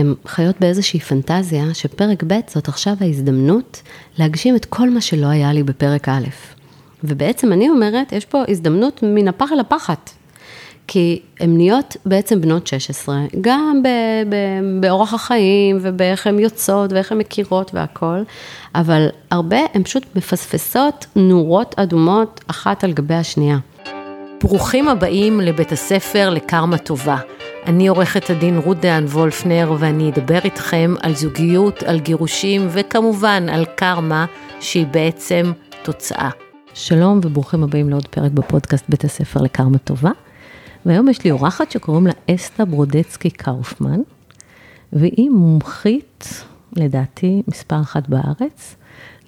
הן חיות באיזושהי פנטזיה שפרק ב' זאת עכשיו ההזדמנות להגשים את כל מה שלא היה לי בפרק א'. ובעצם אני אומרת, יש פה הזדמנות מן הפח אל הפחת. כי הן נהיות בעצם בנות 16, גם ב, ב, באורח החיים ובאיך הן יוצאות ואיך הן מכירות והכול, אבל הרבה הן פשוט מפספסות נורות אדומות אחת על גבי השנייה. ברוכים הבאים לבית הספר לקרמה טובה. אני עורכת הדין רות דהן וולפנר ואני אדבר איתכם על זוגיות, על גירושים וכמובן על קרמה שהיא בעצם תוצאה. שלום וברוכים הבאים לעוד פרק בפודקאסט בית הספר לקרמה טובה. והיום יש לי אורחת שקוראים לה אסתה ברודצקי קאופמן, והיא מומחית, לדעתי, מספר אחת בארץ,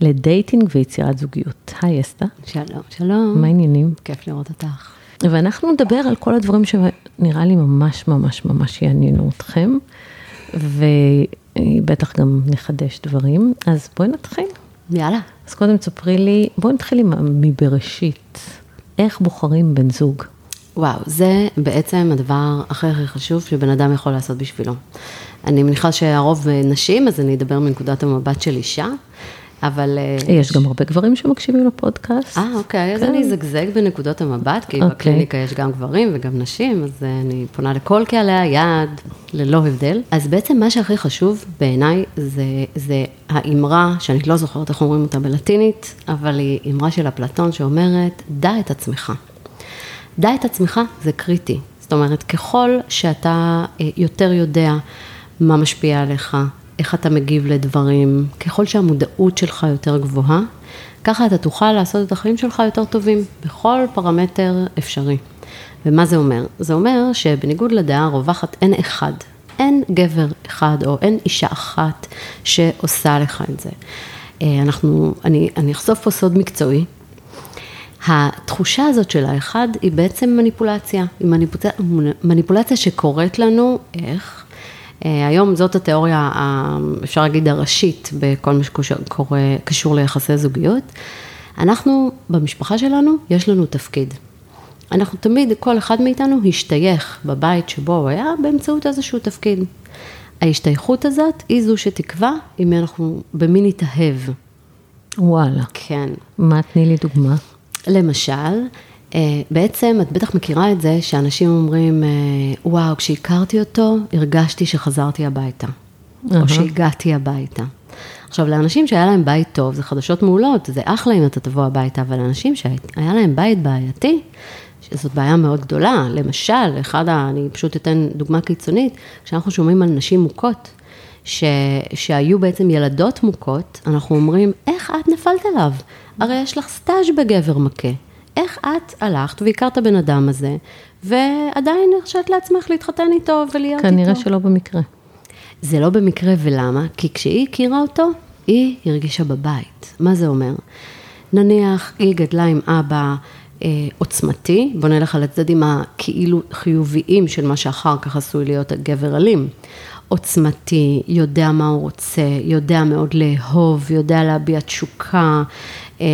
לדייטינג ויצירת זוגיות. היי אסתה. שלום, שלום. מה העניינים? כיף לראות אותך. ואנחנו נדבר על כל הדברים שנראה לי ממש ממש ממש יעניינו אתכם, ובטח גם נחדש דברים, אז בואי נתחיל. יאללה. אז קודם תספרי לי, בואי נתחיל מבראשית, איך בוחרים בן זוג? וואו, זה בעצם הדבר הכי הכי חשוב שבן אדם יכול לעשות בשבילו. אני מניחה שהרוב נשים, אז אני אדבר מנקודת המבט של אישה, אבל... אה, יש גם הרבה גברים שמקשיבים לפודקאסט. אה, אוקיי, אז אני כן. אזגזג בנקודות המבט, כי אוקיי. בקליניקה יש גם גברים וגם נשים, אז אה, אני פונה לכל קהלי היעד, ללא הבדל. אז בעצם מה שהכי חשוב בעיניי זה, זה האמרה, שאני לא זוכרת איך אומרים אותה בלטינית, אבל היא אמרה של אפלטון שאומרת, דע את עצמך. דע את עצמך זה קריטי. זאת אומרת, ככל שאתה אה, יותר יודע מה משפיע עליך, איך אתה מגיב לדברים, ככל שהמודעות שלך יותר גבוהה, ככה אתה תוכל לעשות את החיים שלך יותר טובים, בכל פרמטר אפשרי. ומה זה אומר? זה אומר שבניגוד לדעה הרווחת אין אחד, אין גבר אחד או אין אישה אחת שעושה לך את זה. אה, אנחנו, אני, אני אחשוף פה סוד מקצועי, התחושה הזאת של האחד היא בעצם מניפולציה, היא מניפולציה, מניפולציה שקורית לנו, איך? אה, היום זאת התיאוריה, אפשר להגיד, הראשית בכל מה שקשור ליחסי זוגיות. אנחנו, במשפחה שלנו, יש לנו תפקיד. אנחנו תמיד, כל אחד מאיתנו השתייך בבית שבו הוא היה באמצעות איזשהו תפקיד. ההשתייכות הזאת היא זו שתקבע אם אנחנו במי נתאהב. וואלה. כן. מה, תני לי דוגמה. למשל, בעצם את בטח מכירה את זה שאנשים אומרים, אה, וואו, כשהכרתי אותו, הרגשתי שחזרתי הביתה, uh-huh. או שהגעתי הביתה. עכשיו, לאנשים שהיה להם בית טוב, זה חדשות מעולות, זה אחלה אם אתה תבוא הביתה, אבל לאנשים שהיה להם בית בעייתי, שזאת בעיה מאוד גדולה, למשל, אחד ה... אני פשוט אתן דוגמה קיצונית, כשאנחנו שומעים על נשים מוכות, ש, שהיו בעצם ילדות מוכות, אנחנו אומרים, איך את נפלת עליו? הרי יש לך סטאז' בגבר מכה. איך את הלכת והכרת בן אדם הזה, ועדיין הרשית לעצמך להתחתן איתו ולהיות כנראה איתו? כנראה שלא במקרה. זה לא במקרה, ולמה? כי כשהיא הכירה אותו, היא הרגישה בבית. מה זה אומר? נניח, היא גדלה עם אבא אה, עוצמתי, בוא נלך על הצדדים הכאילו חיוביים של מה שאחר כך עשוי להיות גבר אלים. עוצמתי, יודע מה הוא רוצה, יודע מאוד לאהוב, יודע להביע תשוקה, אה,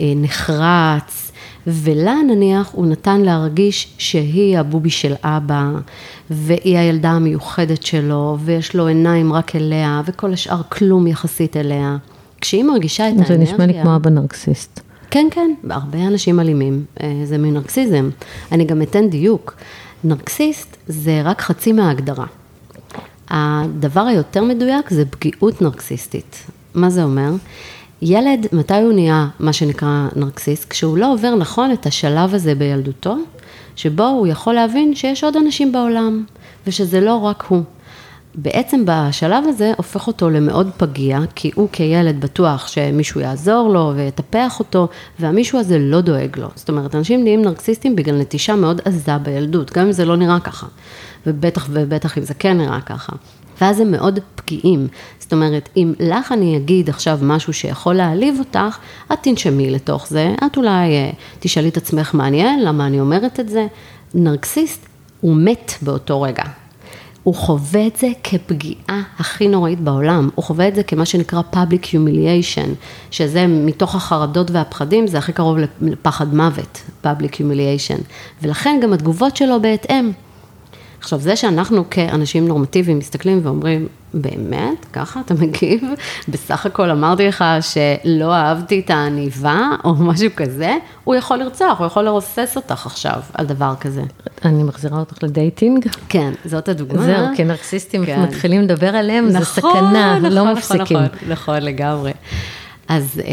אה, נחרץ, ולה נניח הוא נתן להרגיש שהיא הבובי של אבא, והיא הילדה המיוחדת שלו, ויש לו עיניים רק אליה, וכל השאר כלום יחסית אליה. כשהיא מרגישה את האנרגיה... זה נשמע לי כמו אבא נרקסיסט. כן, כן, הרבה אנשים אלימים, אה, זה מנרקסיזם. אני גם אתן דיוק. נרקסיסט זה רק חצי מההגדרה. הדבר היותר מדויק זה פגיעות נרקסיסטית. מה זה אומר? ילד, מתי הוא נהיה מה שנקרא נרקסיסט? כשהוא לא עובר נכון את השלב הזה בילדותו, שבו הוא יכול להבין שיש עוד אנשים בעולם, ושזה לא רק הוא. בעצם בשלב הזה הופך אותו למאוד פגיע, כי הוא כילד בטוח שמישהו יעזור לו ויטפח אותו, והמישהו הזה לא דואג לו. זאת אומרת, אנשים נהיים נרקסיסטים בגלל נטישה מאוד עזה בילדות, גם אם זה לא נראה ככה. ובטח ובטח אם זה כן נראה ככה. ואז הם מאוד פגיעים. זאת אומרת, אם לך אני אגיד עכשיו משהו שיכול להעליב אותך, את תנשמי לתוך זה, את אולי אה, תשאלי את עצמך מעניין, למה אני אומרת את זה. נרקסיסט הוא מת באותו רגע. הוא חווה את זה כפגיעה הכי נוראית בעולם, הוא חווה את זה כמה שנקרא public humiliation, שזה מתוך החרדות והפחדים, זה הכי קרוב לפחד מוות, public humiliation, ולכן גם התגובות שלו בהתאם. עכשיו, זה שאנחנו כאנשים נורמטיביים מסתכלים ואומרים, באמת? ככה אתה מגיב? בסך הכל אמרתי לך שלא אהבתי את העניבה, או משהו כזה, הוא יכול לרצוח, הוא יכול לרוסס אותך עכשיו על דבר כזה. אני מחזירה אותך לדייטינג. כן, זאת הדוגמה. זהו, כי נרקסיסטים כן. מתחילים לדבר עליהם, נכון, זה סכנה, נכון, לא נכון, מפסיקים. נכון, נכון, לגמרי. אז אה,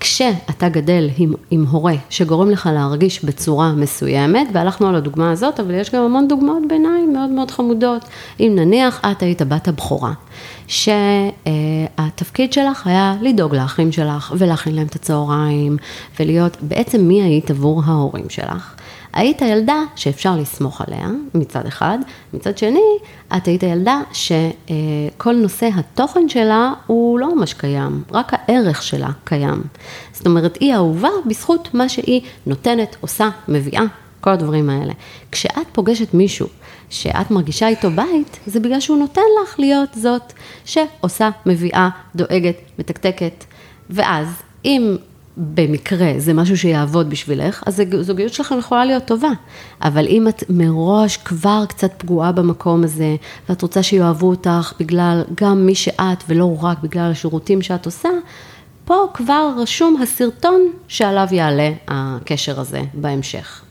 כשאתה גדל עם, עם הורה שגורם לך להרגיש בצורה מסוימת, והלכנו על הדוגמה הזאת, אבל יש גם המון דוגמאות ביניים מאוד מאוד חמודות. אם נניח את היית בת הבכורה, שהתפקיד שלך היה לדאוג לאחים שלך ולהכין להם את הצהריים, ולהיות, בעצם מי היית עבור ההורים שלך. היית ילדה שאפשר לסמוך עליה, מצד אחד, מצד שני, את היית ילדה שכל נושא התוכן שלה הוא לא ממש קיים, רק הערך שלה קיים. זאת אומרת, היא אהובה בזכות מה שהיא נותנת, עושה, מביאה, כל הדברים האלה. כשאת פוגשת מישהו שאת מרגישה איתו בית, זה בגלל שהוא נותן לך להיות זאת שעושה, מביאה, דואגת, מתקתקת. ואז, אם במקרה זה משהו שיעבוד בשבילך, אז הזוגיות שלכם יכולה להיות טובה. אבל אם את מראש כבר קצת פגועה במקום הזה, ואת רוצה שיאהבו אותך בגלל גם מי שאת ולא רק בגלל השירותים שאת עושה, פה כבר רשום הסרטון שעליו יעלה הקשר הזה בהמשך.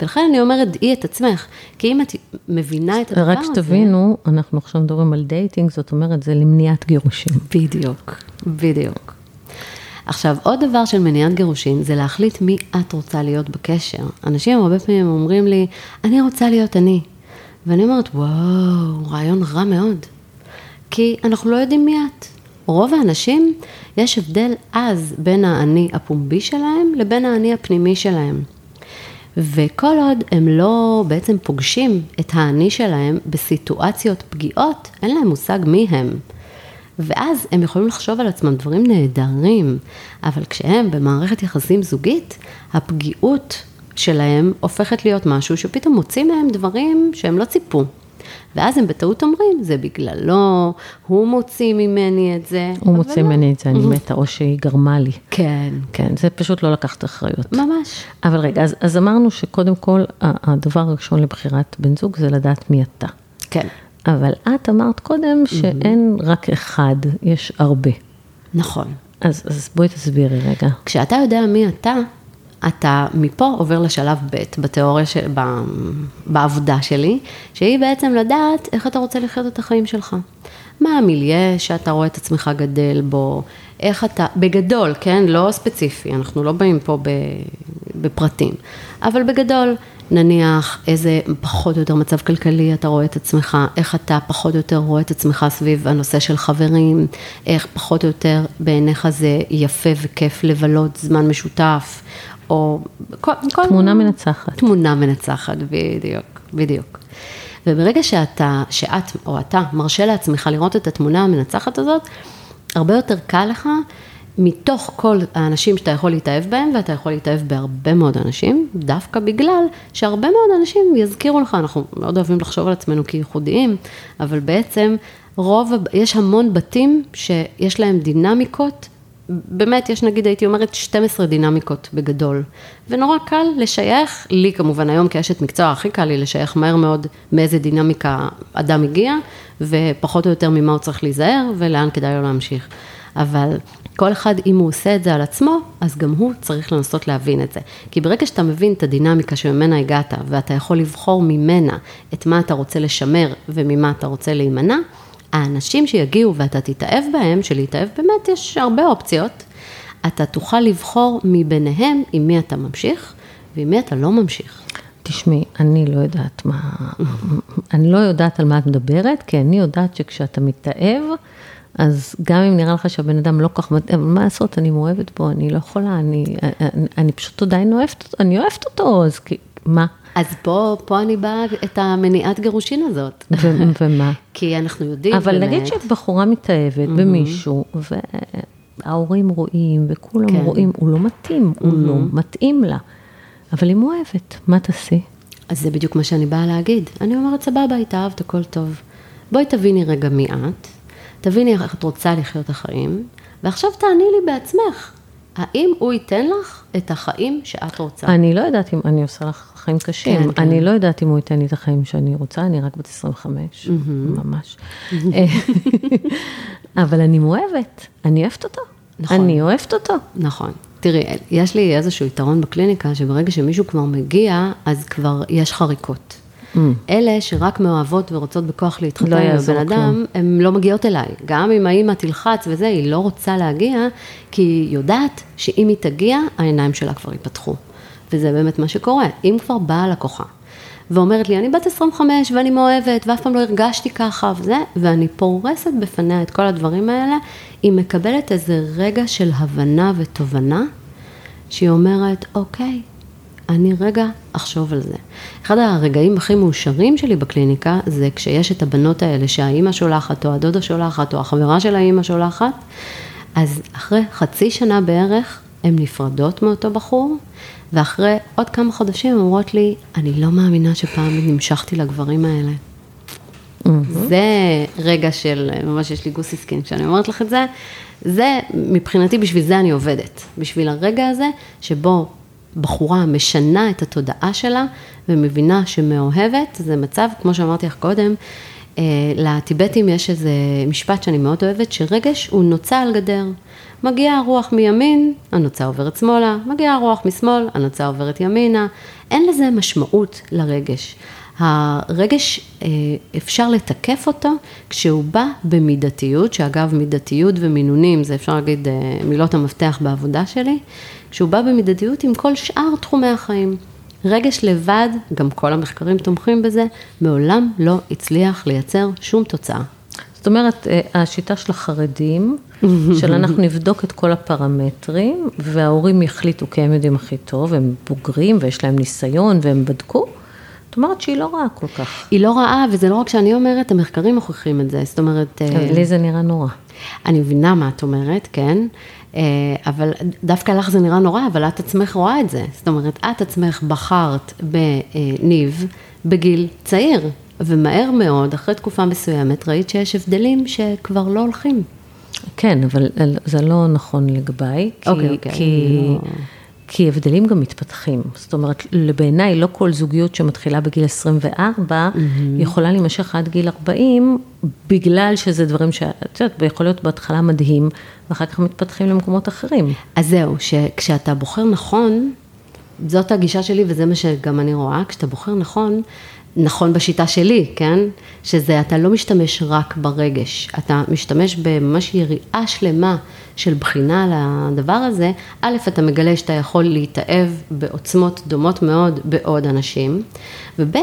ולכן אני אומרת, דעי את עצמך, כי אם את מבינה את הדבר הזה... רק שתבינו, אנחנו עכשיו מדברים על dating, זאת אומרת, זה למניעת גירושים. בדיוק, בדיוק. עכשיו, עוד דבר של מניעת גירושים, זה להחליט מי את רוצה להיות בקשר. אנשים הרבה פעמים אומרים לי, אני רוצה להיות אני. ואני אומרת, וואו, רעיון רע מאוד. כי אנחנו לא יודעים מי את. רוב האנשים, יש הבדל עז בין האני הפומבי שלהם לבין האני הפנימי שלהם. וכל עוד הם לא בעצם פוגשים את האני שלהם בסיטואציות פגיעות, אין להם מושג מי הם. ואז הם יכולים לחשוב על עצמם דברים נהדרים, אבל כשהם במערכת יחסים זוגית, הפגיעות שלהם הופכת להיות משהו שפתאום מוציא מהם דברים שהם לא ציפו. ואז הם בטעות אומרים, זה בגללו, הוא מוציא ממני את זה. הוא מוציא לא. ממני את זה, אני מתה, או שהיא גרמה לי. כן. כן, זה פשוט לא לקחת אחריות. ממש. אבל רגע, אז, אז אמרנו שקודם כל, הדבר הראשון לבחירת בן זוג זה לדעת מי אתה. כן. אבל את אמרת קודם שאין רק אחד, יש הרבה. נכון. אז, אז בואי תסבירי רגע. כשאתה יודע מי אתה, אתה מפה עובר לשלב ב' בתיאוריה, של, ב, בעבודה שלי, שהיא בעצם לדעת איך אתה רוצה לחיות את החיים שלך. מה המיליה שאתה רואה את עצמך גדל בו, איך אתה, בגדול, כן? לא ספציפי, אנחנו לא באים פה בפרטים, אבל בגדול, נניח איזה פחות או יותר מצב כלכלי אתה רואה את עצמך, איך אתה פחות או יותר רואה את עצמך סביב הנושא של חברים, איך פחות או יותר בעיניך זה יפה וכיף לבלות זמן משותף, או כל... תמונה כל... מנצחת. תמונה מנצחת, בדיוק, בדיוק. וברגע שאתה, שאת או אתה מרשה לעצמך לראות את התמונה המנצחת הזאת, הרבה יותר קל לך מתוך כל האנשים שאתה יכול להתאהב בהם, ואתה יכול להתאהב בהרבה מאוד אנשים, דווקא בגלל שהרבה מאוד אנשים יזכירו לך, אנחנו מאוד אוהבים לחשוב על עצמנו כייחודיים, אבל בעצם רוב, יש המון בתים שיש להם דינמיקות, באמת יש נגיד, הייתי אומרת, 12 דינמיקות בגדול, ונורא קל לשייך, לי כמובן היום כאשת מקצוע, הכי קל לי לשייך מהר מאוד מאיזה דינמיקה אדם הגיע, ופחות או יותר ממה הוא צריך להיזהר, ולאן כדאי לו להמשיך. אבל כל אחד, אם הוא עושה את זה על עצמו, אז גם הוא צריך לנסות להבין את זה. כי ברגע שאתה מבין את הדינמיקה שממנה הגעת, ואתה יכול לבחור ממנה את מה אתה רוצה לשמר וממה אתה רוצה להימנע, האנשים שיגיעו ואתה תתאהב בהם, שלהתאהב באמת יש הרבה אופציות, אתה תוכל לבחור מביניהם עם מי אתה ממשיך ועם מי אתה לא ממשיך. תשמעי, אני לא יודעת מה, אני לא יודעת על מה את מדברת, כי אני יודעת שכשאתה מתאהב, אז גם אם נראה לך שהבן אדם לא כך מה לעשות, אני מאוהבת בו, אני לא יכולה, אני, אני, אני פשוט עדיין אוהבת אותו, אני אוהבת אותו, אז מה? אז פה, פה אני באה את המניעת גירושין הזאת. ומה? כי אנחנו יודעים אבל באמת. נגיד שאת בחורה מתאהבת במישהו, וההורים רואים, וכולם כן. רואים, הוא לא מתאים, הוא לא מתאים לה. אבל היא מאוהבת, מה תעשי? אז זה בדיוק מה שאני באה להגיד. אני אומרת, סבבה, התאהבת, הכל טוב. בואי תביני רגע מי את, תביני איך את רוצה לחיות את החיים, ועכשיו תעני לי בעצמך. האם הוא ייתן לך את החיים שאת רוצה? אני לא יודעת אם אני עושה לך חיים קשים, כן, כן. אני לא יודעת אם הוא ייתן לי את החיים שאני רוצה, אני רק בת 25, ממש. אבל אני מאוהבת, אני אוהבת אותו. נכון. אני אוהבת אותו. נכון. תראי, יש לי איזשהו יתרון בקליניקה, שברגע שמישהו כבר מגיע, אז כבר יש חריקות. Mm. אלה שרק מאוהבות ורוצות בכוח להתחתן לא עם הבן אדם, הן לא מגיעות אליי. גם אם האמא תלחץ וזה, היא לא רוצה להגיע, כי היא יודעת שאם היא תגיע, העיניים שלה כבר ייפתחו. וזה באמת מה שקורה. אם כבר באה לקוחה ואומרת לי, אני בת 25 ואני מאוהבת, ואף פעם לא הרגשתי ככה וזה, ואני פורסת בפניה את כל הדברים האלה, היא מקבלת איזה רגע של הבנה ותובנה, שהיא אומרת, אוקיי, אני רגע אחשוב על זה. אחד הרגעים הכי מאושרים שלי בקליניקה, זה כשיש את הבנות האלה שהאימא שולחת, או הדודה שולחת, או החברה של האימא שולחת, אז אחרי חצי שנה בערך, הן נפרדות מאותו בחור, ואחרי עוד כמה חודשים הן אומרות לי, אני לא מאמינה שפעם נמשכתי לגברים האלה. זה רגע של, ממש יש לי גוסי סקין כשאני אומרת לך את זה, זה, מבחינתי, בשביל זה אני עובדת. בשביל הרגע הזה, שבו בחורה משנה את התודעה שלה ומבינה שמאוהבת, זה מצב, כמו שאמרתי לך קודם, אה, לטיבטים יש איזה משפט שאני מאוד אוהבת, שרגש הוא נוצה על גדר. מגיעה הרוח מימין, הנוצה עוברת שמאלה, מגיעה הרוח משמאל, הנוצה עוברת ימינה. אין לזה משמעות לרגש. הרגש, אה, אפשר לתקף אותו כשהוא בא במידתיות, שאגב מידתיות ומינונים, זה אפשר להגיד אה, מילות המפתח בעבודה שלי, כשהוא בא במידתיות עם כל שאר תחומי החיים. רגש לבד, גם כל המחקרים תומכים בזה, מעולם לא הצליח לייצר שום תוצאה. זאת אומרת, אה, השיטה של החרדים, של אנחנו נבדוק את כל הפרמטרים, וההורים יחליטו כי הם יודעים הכי טוב, הם בוגרים ויש להם ניסיון והם בדקו, אומרת שהיא לא רעה כל כך. היא לא רעה, וזה לא רק שאני אומרת, המחקרים מוכיחים את זה, זאת אומרת... אה, לי זה נראה נורא. אני מבינה מה את אומרת, כן, אה, אבל דווקא לך זה נראה נורא, אבל את עצמך רואה את זה. זאת אומרת, את עצמך בחרת בניב בגיל צעיר, ומהר מאוד, אחרי תקופה מסוימת, ראית שיש הבדלים שכבר לא הולכים. כן, אבל זה לא נכון לגביי, כי, אוקיי, אוקיי, כי, לא- כי הבדלים גם מתפתחים. זאת אומרת, בעיניי לא כל זוגיות שמתחילה בגיל 24, יכולה להימשך עד גיל 40, בגלל שזה דברים שאת יודעת, יכול להיות בהתחלה מדהים, ואחר כך מתפתחים למקומות אחרים. אז זהו, שכשאתה בוחר נכון, זאת הגישה שלי וזה מה שגם אני רואה, כשאתה בוחר נכון, נכון בשיטה שלי, כן? שזה, אתה לא משתמש רק ברגש, אתה משתמש בממש יריעה שלמה של בחינה לדבר הזה. א', אתה מגלה שאתה יכול להתאהב בעוצמות דומות מאוד בעוד אנשים, וב',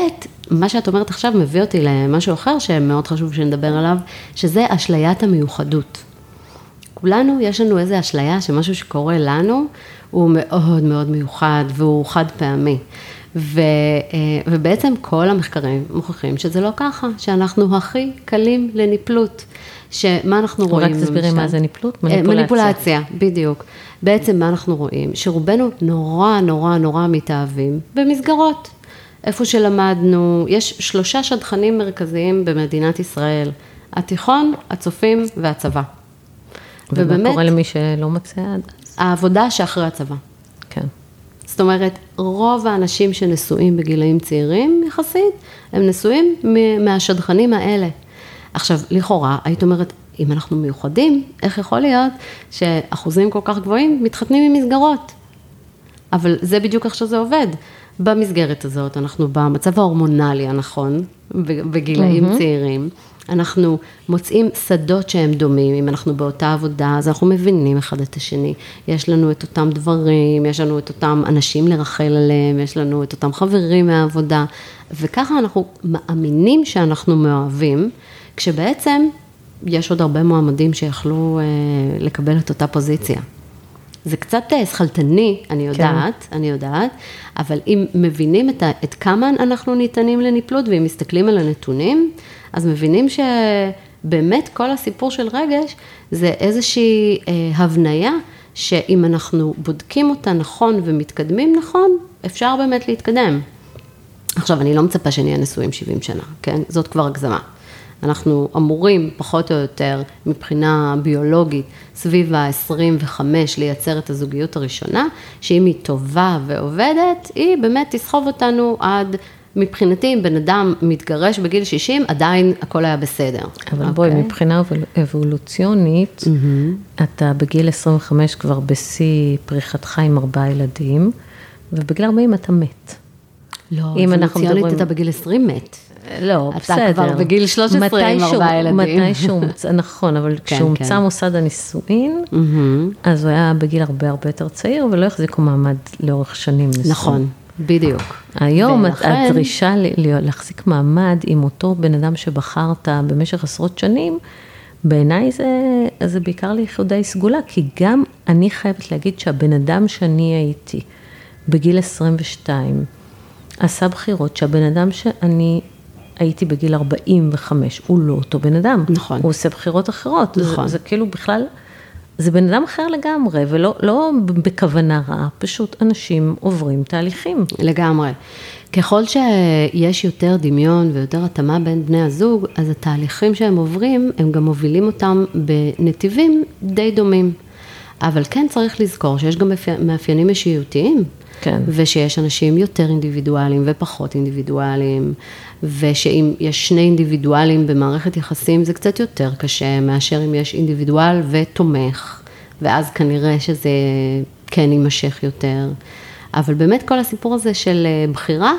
מה שאת אומרת עכשיו מביא אותי למשהו אחר שמאוד חשוב שנדבר עליו, שזה אשליית המיוחדות. כולנו, יש לנו איזו אשליה שמשהו שקורה לנו הוא מאוד מאוד מיוחד והוא חד פעמי. ו, אה, ובעצם כל המחקרים מוכיחים שזה לא ככה, שאנחנו הכי קלים לניפלות. שמה אנחנו רואים? רק תסבירי? מה זה ניפלות? אה, מניפולציה. מניפולציה, בדיוק. בעצם מה אנחנו רואים? שרובנו נורא נורא נורא מתאהבים במסגרות. איפה שלמדנו, יש שלושה שדכנים מרכזיים במדינת ישראל, התיכון, הצופים והצבא. ומה קורה למי שלא מצא עד אז? העבודה שאחרי הצבא. זאת אומרת, רוב האנשים שנשואים בגילאים צעירים יחסית, הם נשואים מהשדכנים האלה. עכשיו, לכאורה, היית אומרת, אם אנחנו מיוחדים, איך יכול להיות שאחוזים כל כך גבוהים מתחתנים עם מסגרות? אבל זה בדיוק איך שזה עובד. במסגרת הזאת, אנחנו במצב ההורמונלי הנכון, בגילאים mm-hmm. צעירים, אנחנו מוצאים שדות שהם דומים, אם אנחנו באותה עבודה, אז אנחנו מבינים אחד את השני. יש לנו את אותם דברים, יש לנו את אותם אנשים לרחל עליהם, יש לנו את אותם חברים מהעבודה, וככה אנחנו מאמינים שאנחנו מאוהבים, כשבעצם יש עוד הרבה מועמדים שיכלו אה, לקבל את אותה פוזיציה. זה קצת אה, שכלתני, אני יודעת, כן. אני יודעת, אבל אם מבינים את, ה, את כמה אנחנו ניתנים לניפלות, ואם מסתכלים על הנתונים, אז מבינים שבאמת כל הסיפור של רגש זה איזושהי אה, הבניה, שאם אנחנו בודקים אותה נכון ומתקדמים נכון, אפשר באמת להתקדם. עכשיו, אני לא מצפה שנהיה נשואים 70 שנה, כן? זאת כבר הגזמה. אנחנו אמורים, פחות או יותר, מבחינה ביולוגית, סביב ה-25 לייצר את הזוגיות הראשונה, שאם היא טובה ועובדת, היא באמת תסחוב אותנו עד... מבחינתי, אם בן אדם מתגרש בגיל 60, עדיין הכל היה בסדר. אבל okay. בואי, אוקיי? מבחינה אבולוציונית, mm-hmm. אתה בגיל 25 כבר בשיא פריחתך עם ארבעה ילדים, ובגיל 40 אתה מת. לא, אבולוציונית מדברים... אתה בגיל 20 מת. לא, אתה בסדר. אתה כבר בגיל 13 עם ארבעה ילדים. מתי שהומצא, נכון, אבל כן, כשהומצא כן. מוסד הנישואין, mm-hmm. אז הוא היה בגיל הרבה הרבה יותר צעיר, ולא החזיקו מעמד לאורך שנים. נכון. בדיוק. היום ולכן... הדרישה להחזיק מעמד עם אותו בן אדם שבחרת במשך עשרות שנים, בעיניי זה, זה בעיקר ליחידי סגולה, כי גם אני חייבת להגיד שהבן אדם שאני הייתי בגיל 22, עשה בחירות שהבן אדם שאני הייתי בגיל 45, הוא לא אותו בן אדם. נכון. הוא עושה בחירות אחרות. נכון. זה, זה כאילו בכלל, זה בן אדם אחר לגמרי, ולא לא בכוונה רעה, פשוט אנשים עוברים תהליכים. לגמרי. ככל שיש יותר דמיון ויותר התאמה בין בני הזוג, אז התהליכים שהם עוברים, הם גם מובילים אותם בנתיבים די דומים. אבל כן צריך לזכור שיש גם מאפיינים אישיותיים. כן. ושיש אנשים יותר אינדיבידואליים ופחות אינדיבידואליים, ושאם יש שני אינדיבידואלים במערכת יחסים זה קצת יותר קשה מאשר אם יש אינדיבידואל ותומך, ואז כנראה שזה כן יימשך יותר. אבל באמת כל הסיפור הזה של אה, בחירה,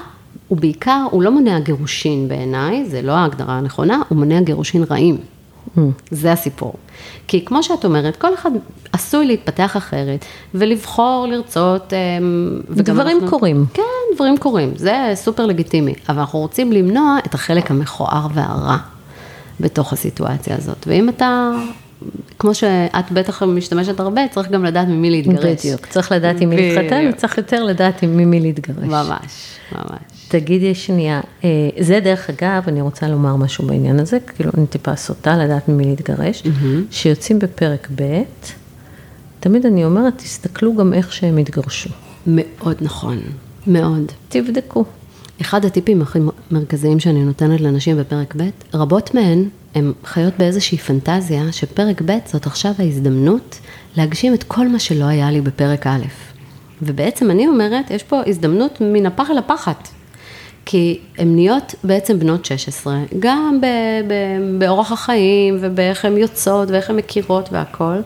הוא בעיקר, הוא לא מונע גירושין בעיניי, זה לא ההגדרה הנכונה, הוא מונע גירושין רעים. זה הסיפור. כי כמו שאת אומרת, כל אחד עשוי להתפתח אחרת, ולבחור, לרצות, אמ, דברים אנחנו, קורים. כן, דברים קורים, זה סופר לגיטימי, אבל אנחנו רוצים למנוע את החלק המכוער והרע בתוך הסיטואציה הזאת. ואם אתה כמו שאת בטח משתמשת הרבה, צריך גם לדעת ממי להתגרש. בדיוק, צריך לדעת עם מי להתחתן, וצריך יותר לדעת עם מי להתגרש. ממש, ממש. תגידי שנייה, אה, זה דרך אגב, אני רוצה לומר משהו בעניין הזה, כאילו אני טיפה סוטה לדעת ממי להתגרש, שיוצאים בפרק ב', תמיד אני אומרת, תסתכלו גם איך שהם התגרשו. מאוד נכון, מאוד. תבדקו. אחד הטיפים הכי מרכזיים שאני נותנת לנשים בפרק ב', רבות מהן, הן חיות באיזושהי פנטזיה שפרק ב' זאת עכשיו ההזדמנות להגשים את כל מה שלא היה לי בפרק א'. ובעצם אני אומרת, יש פה הזדמנות מן הפח אל הפחת. כי הן נהיות בעצם בנות 16, גם באורח החיים ובאיך הן יוצאות ואיך הן מכירות והכול,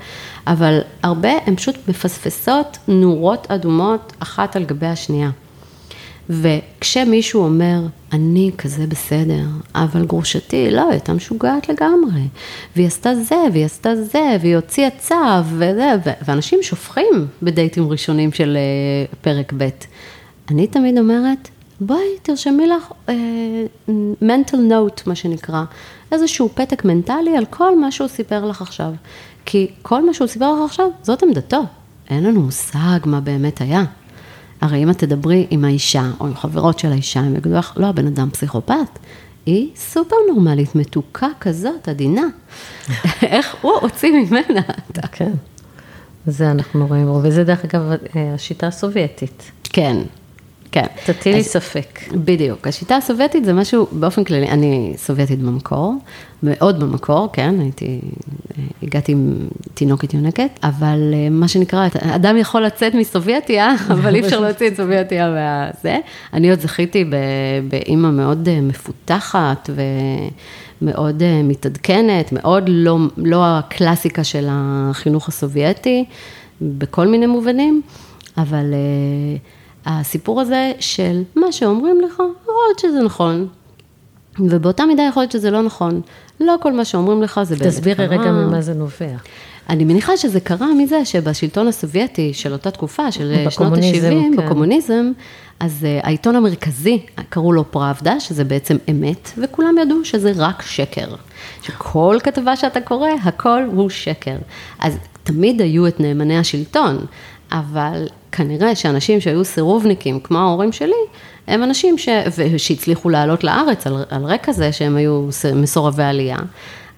אבל הרבה הן פשוט מפספסות נורות אדומות אחת על גבי השנייה. וכשמישהו אומר, אני כזה בסדר, אבל גרושתי, לא, היא הייתה משוגעת לגמרי, והיא עשתה זה, והיא עשתה זה, והיא הוציאה צו, וזה, ואנשים שופכים בדייטים ראשונים של uh, פרק ב'. אני תמיד אומרת, בואי, תרשמי לך uh, mental note, מה שנקרא, איזשהו פתק מנטלי על כל מה שהוא סיפר לך עכשיו. כי כל מה שהוא סיפר לך עכשיו, זאת עמדתו. אין לנו מושג מה באמת היה. הרי אם את תדברי עם האישה, או עם חברות של האישה, הם יגידו לך, לא, הבן אדם פסיכופת. היא סופר נורמלית, מתוקה כזאת, עדינה. איך הוא הוציא ממנה? כן. זה אנחנו רואים, וזה דרך אגב השיטה הסובייטית. כן, כן. תטילי ספק. בדיוק. השיטה הסובייטית זה משהו, באופן כללי, אני סובייטית במקור, מאוד במקור, כן, הייתי, הגעתי עם תינוקת יונקת, אבל אה, מה שנקרא, אדם יכול לצאת מסובייטיה, אבל אי אפשר להוציא את סובייטיה מהזה. אני עוד זכיתי באימא מאוד אה, מפותחת ומאוד אה, מתעדכנת, מאוד לא, לא הקלאסיקה של החינוך הסובייטי, בכל מיני מובנים, אבל... הסיפור הזה של מה שאומרים לך, יכול להיות שזה נכון, ובאותה מידה יכול להיות שזה לא נכון. לא כל מה שאומרים לך זה באמת קרה. תסבירי רגע ממה זה נובע. אני מניחה שזה קרה מזה שבשלטון הסובייטי של אותה תקופה, של שנות ה-70, כן. בקומוניזם, אז uh, העיתון המרכזי, קראו לו פראבדה, שזה בעצם אמת, וכולם ידעו שזה רק שקר. שכל כתבה שאתה קורא, הכל הוא שקר. אז תמיד היו את נאמני השלטון, אבל כנראה שאנשים שהיו סירובניקים, כמו ההורים שלי, הם אנשים ש... שהצליחו לעלות לארץ על, על רקע זה שהם היו מסורבי עלייה.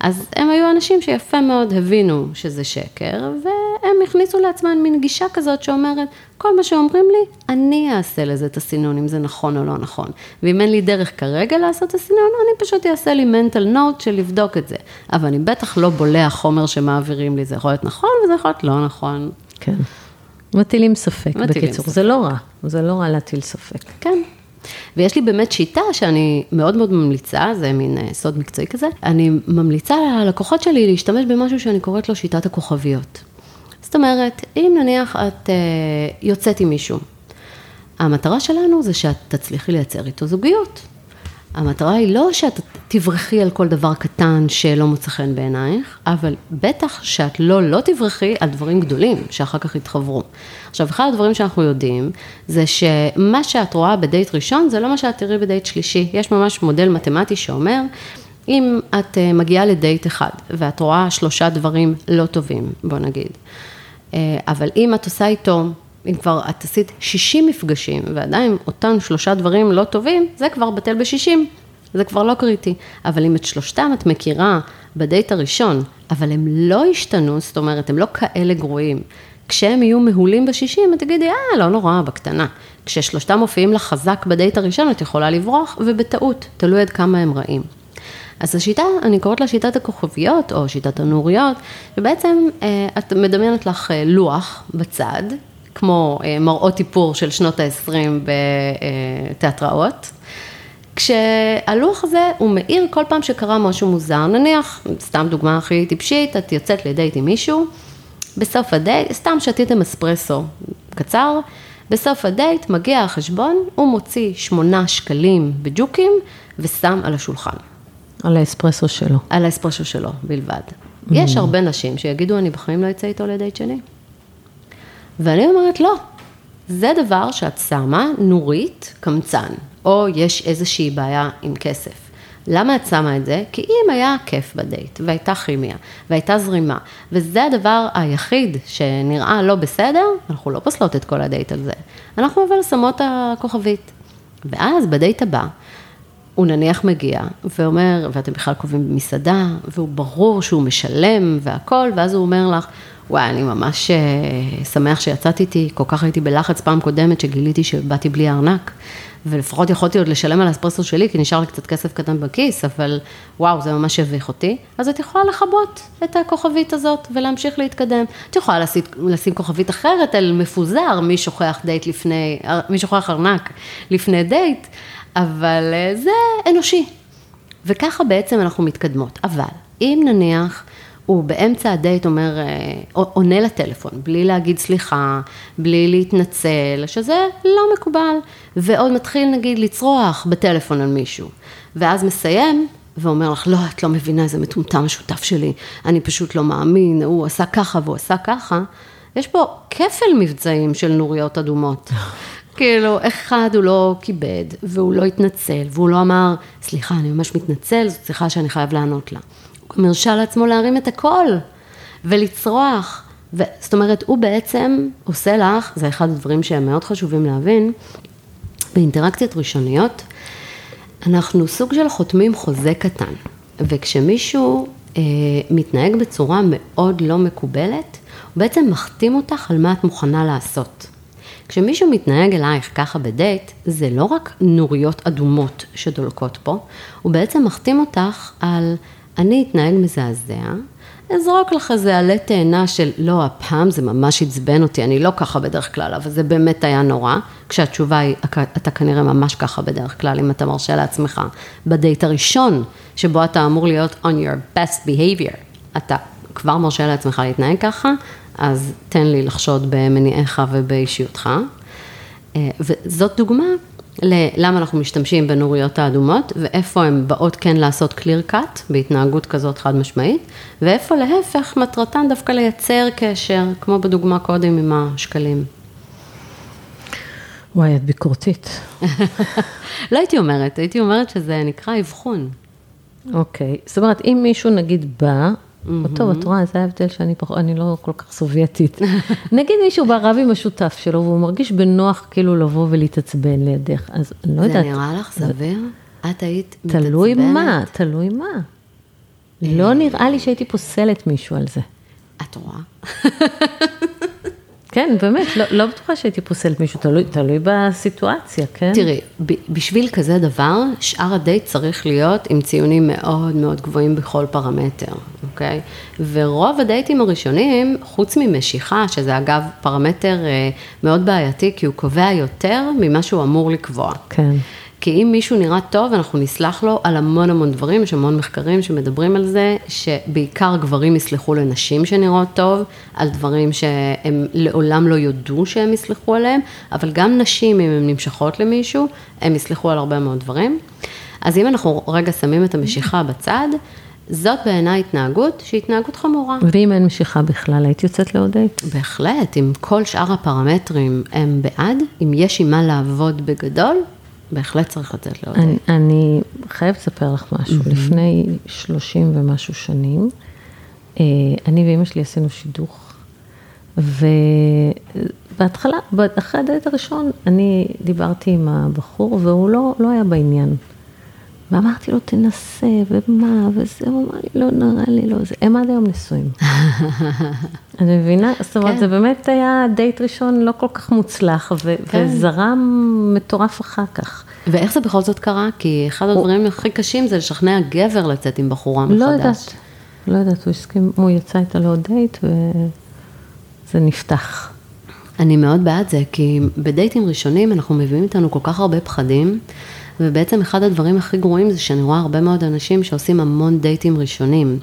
אז הם היו אנשים שיפה מאוד הבינו שזה שקר, והם הם הכניסו לעצמם מין גישה כזאת שאומרת, כל מה שאומרים לי, אני אעשה לזה את הסינון, אם זה נכון או לא נכון. ואם אין לי דרך כרגע לעשות את הסינון, אני פשוט אעשה לי mental note של לבדוק את זה. אבל אני בטח לא בולע חומר שמעבירים לי, זה יכול להיות נכון וזה יכול להיות לא נכון. כן. מטילים ספק, מטילים בקיצור. ספק. זה לא רע, זה לא רע להטיל ספק. כן. ויש לי באמת שיטה שאני מאוד מאוד ממליצה, זה מין אה, סוד מקצועי כזה, אני ממליצה ללקוחות שלי להשתמש במשהו שאני קוראת לו שיטת הכוכביות. זאת אומרת, אם נניח את uh, יוצאת עם מישהו, המטרה שלנו זה שאת תצליחי לייצר איתו זוגיות. המטרה היא לא שאת תברכי על כל דבר קטן שלא מוצא חן בעינייך, אבל בטח שאת לא, לא תברכי על דברים גדולים שאחר כך יתחברו. עכשיו, אחד הדברים שאנחנו יודעים, זה שמה שאת רואה בדייט ראשון, זה לא מה שאת תראי בדייט שלישי. יש ממש מודל מתמטי שאומר, אם את אה, מגיעה לדייט אחד, ואת רואה שלושה דברים לא טובים, בוא נגיד, אה, אבל אם את עושה איתו אם כבר את עשית 60 מפגשים ועדיין אותם שלושה דברים לא טובים, זה כבר בטל ב-60, זה כבר לא קריטי. אבל אם את שלושתם את מכירה בדייט הראשון, אבל הם לא השתנו, זאת אומרת, הם לא כאלה גרועים. כשהם יהיו מהולים בשישים, את תגידי, אה, לא נורא, בקטנה. כששלושתם מופיעים לך חזק בדייט הראשון, את יכולה לברוח, ובטעות, תלוי עד כמה הם רעים. אז השיטה, אני קוראת לה שיטת הכוכביות, או שיטת הנוריות, שבעצם אה, את מדמיינת לך אה, לוח בצד, כמו אה, מראות איפור של שנות ה-20 בתיאטראות. כשהלוח הזה הוא מאיר כל פעם שקרה משהו מוזר, נניח, סתם דוגמה הכי טיפשית, את יוצאת לדייט עם מישהו, בסוף הדייט, סתם שתיתם אספרסו קצר, בסוף הדייט מגיע החשבון, הוא מוציא שמונה שקלים בג'וקים ושם על השולחן. על האספרסו שלו. על האספרסו שלו בלבד. Mm. יש הרבה נשים שיגידו, אני בחיים לא אצא איתו לדייט שני. ואני אומרת, לא, זה דבר שאת שמה נורית קמצן, או יש איזושהי בעיה עם כסף. למה את שמה את זה? כי אם היה כיף בדייט, והייתה כימיה, והייתה זרימה, וזה הדבר היחיד שנראה לא בסדר, אנחנו לא פוסלות את כל הדייט על זה. אנחנו אבל שמות הכוכבית. ואז בדייט הבא, הוא נניח מגיע ואומר, ואתם בכלל קובעים במסעדה, והוא ברור שהוא משלם והכל, ואז הוא אומר לך, וואי, אני ממש אה, שמח שיצאת איתי, כל כך הייתי בלחץ פעם קודמת שגיליתי שבאתי בלי ארנק, ולפחות יכולתי עוד לשלם על האספרסו שלי, כי נשאר לי קצת כסף קטן בכיס, אבל וואו, זה ממש הביך אותי. אז את יכולה לכבות את הכוכבית הזאת ולהמשיך להתקדם. את יכולה לשים, לשים כוכבית אחרת על מפוזר, מי שוכח דייט לפני, מי שוכח ארנק לפני דייט, אבל אה, זה אנושי. וככה בעצם אנחנו מתקדמות. אבל אם נניח... הוא באמצע הדייט אומר, אה, עונה לטלפון, בלי להגיד סליחה, בלי להתנצל, שזה לא מקובל, ועוד מתחיל נגיד לצרוח בטלפון על מישהו, ואז מסיים ואומר לך, לא, את לא מבינה, זה מטומטם השותף שלי, אני פשוט לא מאמין, הוא עשה ככה והוא עשה ככה, יש פה כפל מבצעים של נוריות אדומות. כאילו, אחד הוא לא כיבד, והוא לא התנצל, והוא לא אמר, סליחה, אני ממש מתנצל, זו שיחה שאני חייב לענות לה. מרשה לעצמו להרים את הקול ולצרוח. ו... זאת אומרת, הוא בעצם עושה לך, זה אחד הדברים שהם מאוד חשובים להבין, באינטראקציות ראשוניות, אנחנו סוג של חותמים חוזה קטן, וכשמישהו אה, מתנהג בצורה מאוד לא מקובלת, הוא בעצם מחתים אותך על מה את מוכנה לעשות. כשמישהו מתנהג אלייך ככה בדייט, זה לא רק נוריות אדומות שדולקות פה, הוא בעצם מחתים אותך על אני אתנהג מזעזע, אזרוק לך איזה עלה תאנה של לא, הפעם זה ממש עצבן אותי, אני לא ככה בדרך כלל, אבל זה באמת היה נורא, כשהתשובה היא, אתה כנראה ממש ככה בדרך כלל, אם אתה מרשה לעצמך. בדייט הראשון, שבו אתה אמור להיות on your best behavior, אתה כבר מרשה לעצמך להתנהג ככה, אז תן לי לחשוד במניעיך ובאישיותך. אה, וזאת דוגמה ללמה אנחנו משתמשים בנוריות האדומות, ואיפה הן באות כן לעשות clear cut, בהתנהגות כזאת חד משמעית, ואיפה להפך, מטרתן דווקא לייצר קשר, כמו בדוגמה קודם עם השקלים. וואי, את ביקורתית. לא הייתי אומרת, הייתי אומרת שזה נקרא אבחון. אוקיי, זאת אומרת, אם מישהו נגיד בא. טוב, את רואה, זה ההבדל שאני פחות, אני לא כל כך סובייטית. נגיד מישהו בא רב עם השותף שלו, והוא מרגיש בנוח כאילו לבוא ולהתעצבן לידך, אז אני לא יודעת. זה נראה לך סביר? את היית מתעצבנת? תלוי מה, תלוי מה. לא נראה לי שהייתי פוסלת מישהו על זה. את רואה? כן, באמת, לא, לא בטוחה שהייתי פוסלת מישהו, תלוי, תלוי בסיטואציה, כן? תראי, ב- בשביל כזה דבר, שאר הדייט צריך להיות עם ציונים מאוד מאוד גבוהים בכל פרמטר, אוקיי? ורוב הדייטים הראשונים, חוץ ממשיכה, שזה אגב פרמטר אה, מאוד בעייתי, כי הוא קובע יותר ממה שהוא אמור לקבוע. כן. כי אם מישהו נראה טוב, אנחנו נסלח לו על המון המון דברים, יש המון מחקרים שמדברים על זה, שבעיקר גברים יסלחו לנשים שנראות טוב, על דברים שהם לעולם לא יודו שהם יסלחו עליהם, אבל גם נשים, אם הן נמשכות למישהו, הם יסלחו על הרבה מאוד דברים. אז אם אנחנו רגע שמים את המשיכה בצד, זאת בעיניי התנהגות שהיא התנהגות חמורה. ואם אין משיכה בכלל, היית יוצאת לעוד דייט? בהחלט, אם כל שאר הפרמטרים הם בעד, אם יש עם מה לעבוד בגדול, בהחלט צריך לצאת לעוד אני, אני חייבת לספר לך משהו. Mm-hmm. לפני 30 ומשהו שנים, אה, אני ואימא שלי עשינו שידוך, ובהתחלה, אחרי הדייט הראשון, אני דיברתי עם הבחור, והוא לא, לא היה בעניין. ואמרתי לו, תנסה, ומה, וזה, הוא אמר לי, לא, נראה לי לא, זה, הם עד היום נשואים. אני מבינה? זאת אומרת, כן. זה באמת היה דייט ראשון לא כל כך מוצלח, ו- כן. וזרם מטורף אחר כך. ואיך זה בכל זאת קרה? כי אחד הדברים הוא... הכי קשים זה לשכנע גבר לצאת עם בחורה מחדש. לא יודעת, לא יודעת, הוא הסכים, הוא יצא איתה לעוד דייט, וזה נפתח. אני מאוד בעד זה, כי בדייטים ראשונים אנחנו מביאים איתנו כל כך הרבה פחדים. ובעצם אחד הדברים הכי גרועים זה שאני רואה הרבה מאוד אנשים שעושים המון דייטים ראשונים.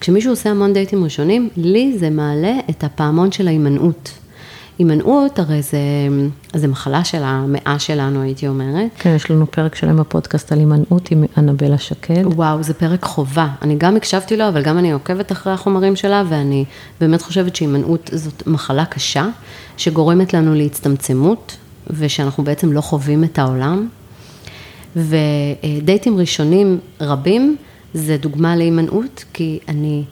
כשמישהו עושה המון דייטים ראשונים, לי זה מעלה את הפעמון של ההימנעות. הימנעות, הרי זה, זה מחלה של המאה שלנו, הייתי אומרת. כן, יש לנו פרק שלם בפודקאסט על הימנעות עם אנבלה שקד. וואו, זה פרק חובה. אני גם הקשבתי לו, אבל גם אני עוקבת אחרי החומרים שלה, ואני באמת חושבת שהימנעות זאת מחלה קשה, שגורמת לנו להצטמצמות, ושאנחנו בעצם לא חווים את העולם. ודייטים ראשונים רבים זה דוגמה להימנעות, כי אני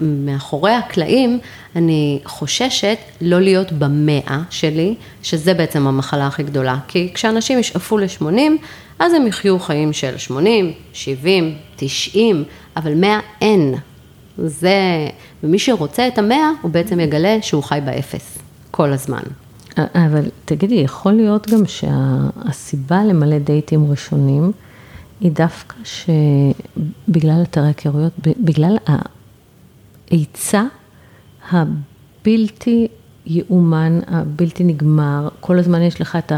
מאחורי הקלעים, אני חוששת לא להיות במאה שלי, שזה בעצם המחלה הכי גדולה. כי כשאנשים ישאפו ל-80, אז הם יחיו חיים של 80, 70, 90, אבל 100 אין. זה, ומי שרוצה את המאה, הוא בעצם יגלה שהוא חי באפס, כל הזמן. אבל תגידי, יכול להיות גם שהסיבה למלא דייטים ראשונים, היא דווקא שבגלל אתרי היכרויות, בגלל ההיצע הבלתי יאומן, הבלתי נגמר, כל הזמן יש לך את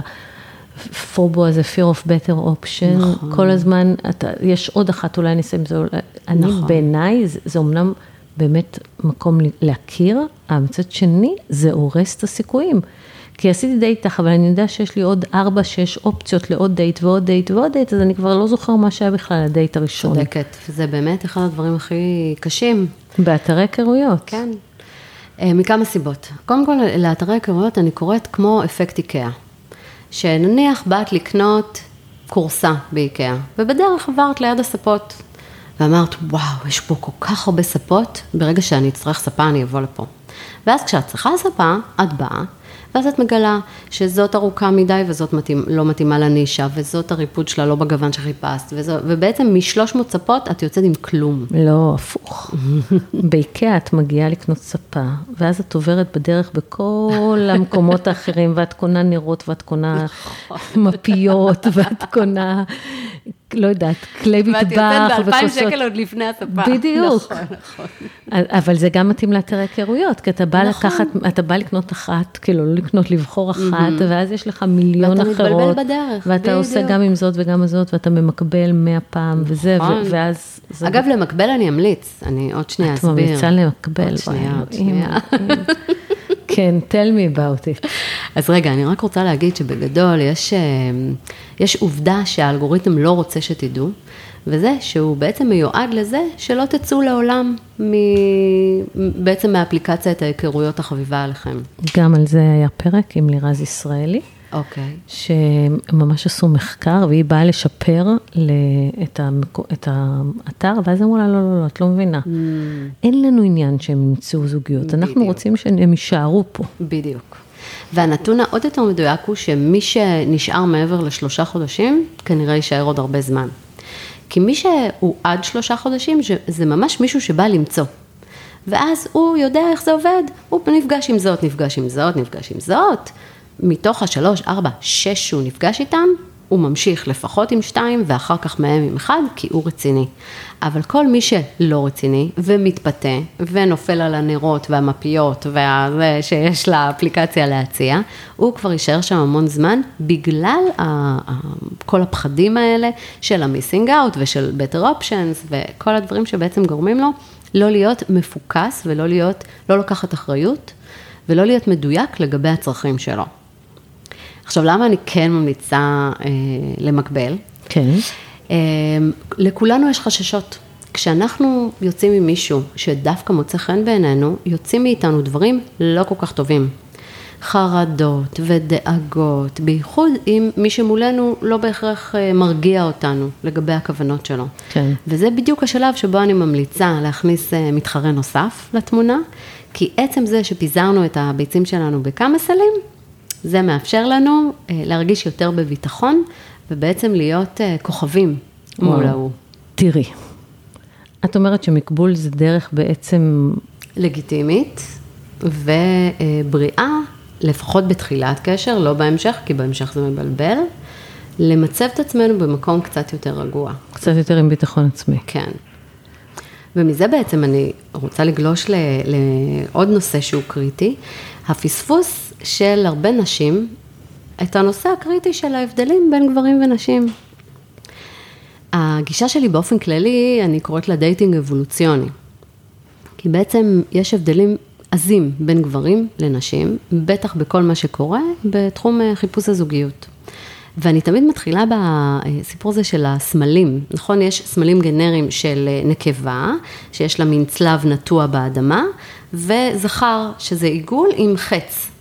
ה FOBO הזה, fear of better option, נכון. כל הזמן, אתה, יש עוד אחת, אולי אני אסיים את זה, אני נכון. בעיניי, זה, זה אומנם באמת מקום להכיר, אבל מצד שני, זה הורס את הסיכויים. כי עשיתי דייט איתך, אבל אני יודע שיש לי עוד ארבע, שש אופציות לעוד דייט ועוד דייט ועוד דייט, אז אני כבר לא זוכר מה שהיה בכלל הדייט הראשון. צודקת, זה באמת אחד הדברים הכי קשים. באתרי היכרויות. כן, אה, מכמה סיבות. קודם כל, לאתרי היכרויות אני קוראת כמו אפקט איקאה. שנניח באת לקנות קורסה באיקאה, ובדרך עברת ליד הספות, ואמרת, וואו, יש פה כל כך הרבה ספות, ברגע שאני אצטרך ספה אני אבוא לפה. ואז כשאת צריכה ספה, את באה, ואז את מגלה שזאת ארוכה מדי וזאת מתאים, לא מתאימה לנישה, וזאת הריפוד שלה לא בגוון שחיפשת, וזו, ובעצם משלוש מאות ספות את יוצאת עם כלום. לא, הפוך. באיקאה את מגיעה לקנות ספה, ואז את עוברת בדרך בכל המקומות האחרים, ואת קונה נרות, ואת קונה מפיות, ואת קונה לא יודעת, כלי מטבח וכוסות. ואת יוצאת באלפיים שקל עוד לפני הספה. בדיוק. נכון, נכון. אבל זה גם מתאים לאתר היכרויות, כי אתה בא נכון. לקחת, אתה בא לקנות אחת, כאילו, לא לקנות, לבחור אחת, ואז יש לך מיליון אחרות. ואתה מתבלבל בדרך, ואתה בדיוק. עושה גם עם זאת וגם עם זאת, ואתה ממקבל מאה פעם, וזה, נכון. ואז... אגב, למקבל אני אמליץ, אני עוד שנייה אסביר. את ממליצה למקבל. עוד שנייה, עוד שנייה. כן, tell me about it. אז רגע, אני רק רוצה להגיד שבגדול יש, אה, יש עובדה שהאלגוריתם לא רוצה שתדעו, וזה שהוא בעצם מיועד לזה שלא תצאו לעולם מ... בעצם מאפליקציית ההיכרויות החביבה עליכם. גם על זה היה פרק עם לירז ישראלי. אוקיי. Okay. שממש עשו מחקר, והיא באה לשפר את, המק... את האתר, ואז אמרו לה, לא, לא, לא, את לא מבינה. Mm. אין לנו עניין שהם ימצאו זוגיות, בדיוק. אנחנו רוצים שהם יישארו פה. בדיוק. והנתון העוד יותר מדויק הוא שמי שנשאר מעבר לשלושה חודשים, כנראה יישאר עוד הרבה זמן. כי מי שהוא עד שלושה חודשים, זה ממש מישהו שבא למצוא. ואז הוא יודע איך זה עובד, הוא נפגש עם זאת, נפגש עם זאת, נפגש עם זאת, מתוך השלוש, ארבע, שש שהוא נפגש איתם, הוא ממשיך לפחות עם שתיים ואחר כך מהם עם אחד, כי הוא רציני. אבל כל מי שלא רציני ומתפתה ונופל על הנרות והמפיות וזה שיש לאפליקציה להציע, הוא כבר יישאר שם המון זמן בגלל כל הפחדים האלה של ה-missing out ושל better options וכל הדברים שבעצם גורמים לו לא להיות מפוקס ולא להיות, לא לקחת אחריות ולא להיות מדויק לגבי הצרכים שלו. עכשיו, למה אני כן ממליצה אה, למקבל? כן. אה, לכולנו יש חששות. כשאנחנו יוצאים עם מישהו שדווקא מוצא חן בעינינו, יוצאים מאיתנו דברים לא כל כך טובים. חרדות ודאגות, בייחוד אם מי שמולנו לא בהכרח אה, מרגיע אותנו לגבי הכוונות שלו. כן. וזה בדיוק השלב שבו אני ממליצה להכניס אה, מתחרה נוסף לתמונה, כי עצם זה שפיזרנו את הביצים שלנו בכמה סלים, זה מאפשר לנו אה, להרגיש יותר בביטחון, ובעצם להיות אה, כוכבים מול ההוא. תראי, את אומרת שמקבול זה דרך בעצם... לגיטימית ובריאה, לפחות בתחילת קשר, לא בהמשך, כי בהמשך זה מבלבל, למצב את עצמנו במקום קצת יותר רגוע. קצת יותר עם ביטחון עצמי. כן. ומזה בעצם אני רוצה לגלוש לעוד נושא שהוא קריטי, הפספוס של הרבה נשים את הנושא הקריטי של ההבדלים בין גברים ונשים. הגישה שלי באופן כללי, אני קוראת לה dating אבולוציוני. כי בעצם יש הבדלים עזים בין גברים לנשים, בטח בכל מה שקורה בתחום אה, חיפוש הזוגיות. ואני תמיד מתחילה בסיפור הזה של הסמלים, נכון? יש סמלים גנריים של אה, נקבה, שיש לה מין צלב נטוע באדמה, וזכר, שזה עיגול עם חץ.